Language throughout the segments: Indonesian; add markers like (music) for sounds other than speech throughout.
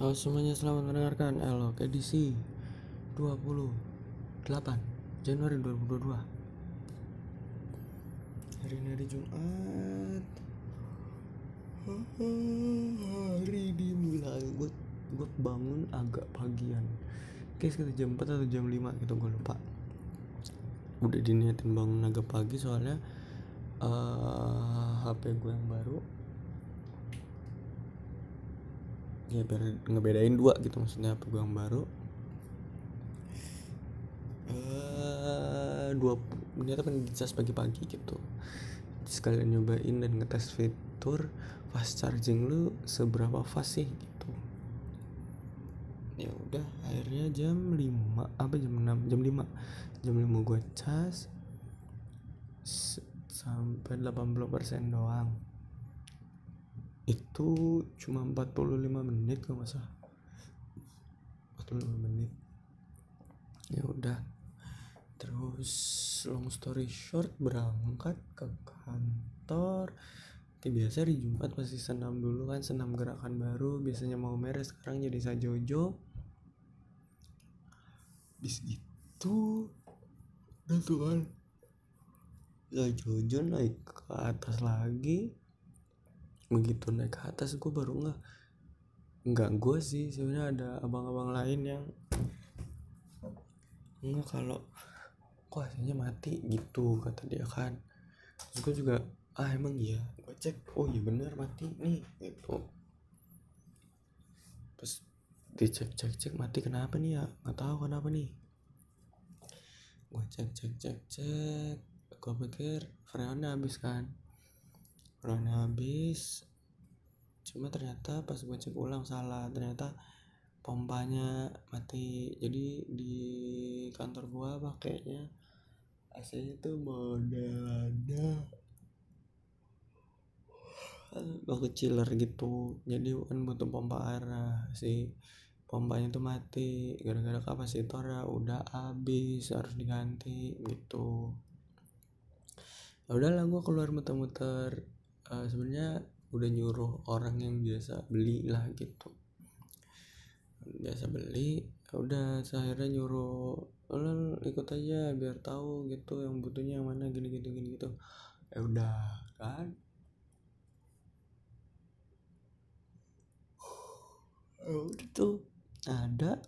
Halo semuanya selamat mendengarkan Elok edisi 28 Januari 2022 Hari ini hari Jumat. Hari dimulai Gue gue bangun agak pagian Kayak sekitar jam 4 atau jam 5 gitu gue lupa. Udah diniatin bangun agak pagi soalnya uh, HP gue yang baru ya biar ngebedain dua gitu maksudnya yang baru. Uh, dua ternyata pengen dicas pagi-pagi gitu. Sekalian nyobain dan ngetes fitur fast charging lu seberapa fast sih gitu. Ya udah akhirnya jam 5 apa jam 6 jam 5 jam 5 gue cas sampai 80% doang itu cuma 45 menit kalau nggak salah. 45 menit. Ya udah. Terus long story short berangkat ke kantor. Kayak biasa di Jumat pasti senam dulu kan senam gerakan baru. Biasanya mau meres sekarang jadi sajojo. Bis itu dan tuh kan. Sajojo naik ke atas lagi begitu naik ke atas gue baru nggak nggak gue sih sebenarnya ada abang-abang lain yang nggak kalau kok hasilnya mati? Gitu kata dia kan. Gue juga ah emang iya? Gue cek oh iya bener mati nih gitu. Terus dicek cek cek mati kenapa nih ya? Nggak tahu kenapa nih. Gue cek cek cek cek. Gue pikir freonnya habis kan. Freonnya habis cuma ternyata pas gue cek ulang salah ternyata pompanya mati. Jadi di kantor gua pakainya AC tuh modelannya baku chiller gitu. Jadi kan butuh pompa air si pompanya tuh mati. Gara-gara kapasitornya udah habis harus diganti gitu. Ya udahlah gua keluar muter-muter. Uh, sebenarnya udah nyuruh orang yang biasa beli lah gitu. Biasa beli ya udah akhirnya nyuruh lo ikut aja biar tahu gitu yang butuhnya yang mana gini gitu gini gitu. Ya udah kan? Ya udah tuh ada.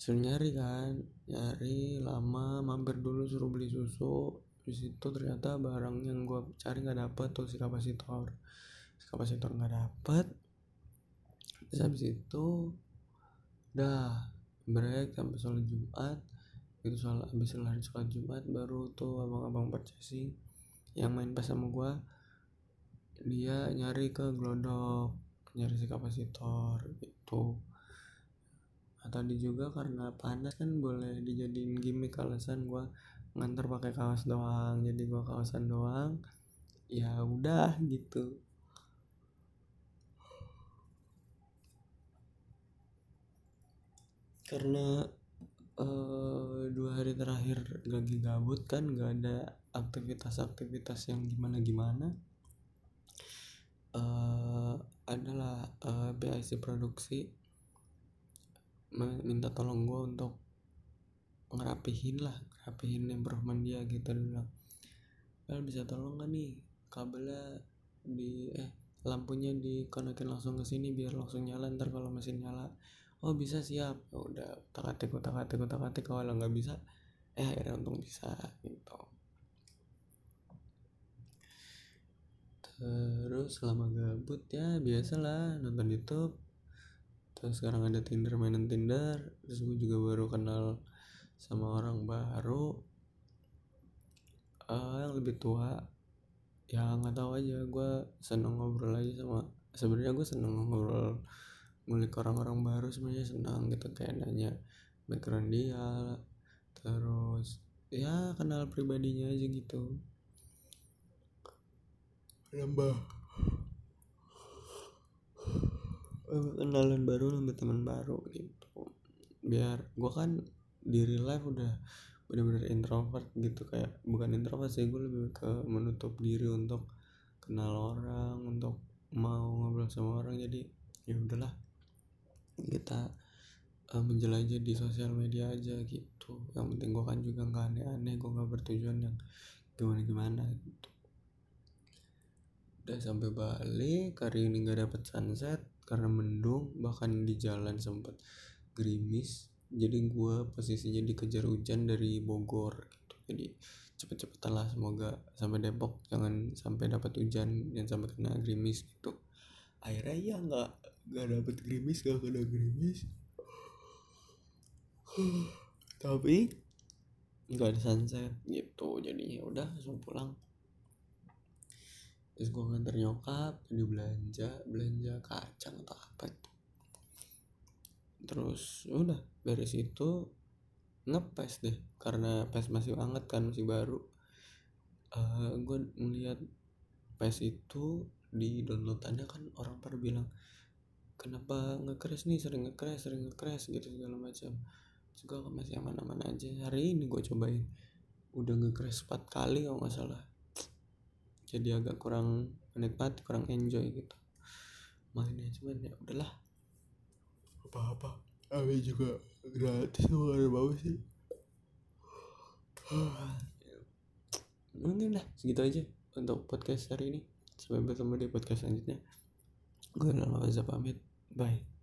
Suruh nyari kan nyari lama mampir dulu suruh beli susu di situ ternyata barang yang gue cari nggak dapet tuh si kapasitor. Si kapasitor nggak dapet. Terus habis itu udah break sampai sholat jumat. Itu soal habis lari sholat jumat baru tuh abang-abang purchasing yang main pas sama gue dia nyari ke glodok nyari si kapasitor gitu nah, tadi juga karena panas kan boleh dijadiin gimmick alasan gue nganter pakai kaos doang. Jadi gue kaosan doang ya udah gitu. Karena uh, dua hari terakhir lagi gabut kan gak ada aktivitas-aktivitas yang gimana-gimana uh, adalah uh, BIC produksi minta tolong gue untuk ngerapihin lah ngerapihin improvement dia gitu. Dia bilang Bel bisa tolong gak nih kabelnya di eh lampunya dikonekin langsung ke sini biar langsung nyala ntar kalau mesin nyala. Oh bisa siap. Ya udah utak atik utak atik atik kalau nggak bisa eh akhirnya untung bisa gitu. Terus selama gabut ya biasalah nonton YouTube terus sekarang ada Tinder mainan Tinder. Terus gue juga baru kenal sama orang baru. Uh, yang lebih tua. Ya nggak tahu aja. Gue seneng ngobrol aja sama sebenarnya gue seneng ngobrol ngulik orang-orang baru sebenarnya senang gitu. Kayak nanya background dia. Terus ya kenal pribadinya aja gitu. Nambah kenalan baru nambah teman baru gitu. Biar gue kan di real life udah bener-bener introvert gitu kayak bukan introvert sih gue lebih ke menutup diri untuk kenal orang untuk mau ngobrol sama orang. Jadi ya udahlah kita uh, menjelajah di sosial media aja gitu. Yang penting gue kan juga nggak aneh-aneh gue nggak bertujuan yang gimana-gimana gitu udah sampai balik hari ini nggak dapet sunset karena mendung bahkan di jalan sempat gerimis. Jadi gue posisinya dikejar hujan dari Bogor gitu. Jadi cepet-cepetan lah semoga sampai Depok jangan sampai dapat hujan dan sampai kena gerimis gitu. Akhirnya ya nggak nggak dapet gerimis gak kena gerimis. (sighs) Tapi nggak ada sunset gitu jadinya udah langsung pulang terus gue nganter nyokap jadi belanja belanja kacang atau apa. Itu terus udah dari situ ngepes deh karena pes masih hangat kan masih baru. Uh, eh, gue ngeliat pes itu di downloadannya kan orang pada bilang kenapa ngecrash nih? Sering ngecrash sering ngecrash gitu segala macam. Juga masih aman-aman aja. Hari ini gue cobain. Udah ngecrash 4 kali kalau nggak salah jadi agak kurang menikmati kurang enjoy gitu. Mainnya cuman ya udahlah. Apa-apa Awe juga gratis kok ada bagus sih. Mungkin lah segitu aja untuk podcast hari ini. Sampai bertemu di podcast selanjutnya. Gue Lala pamit. Bye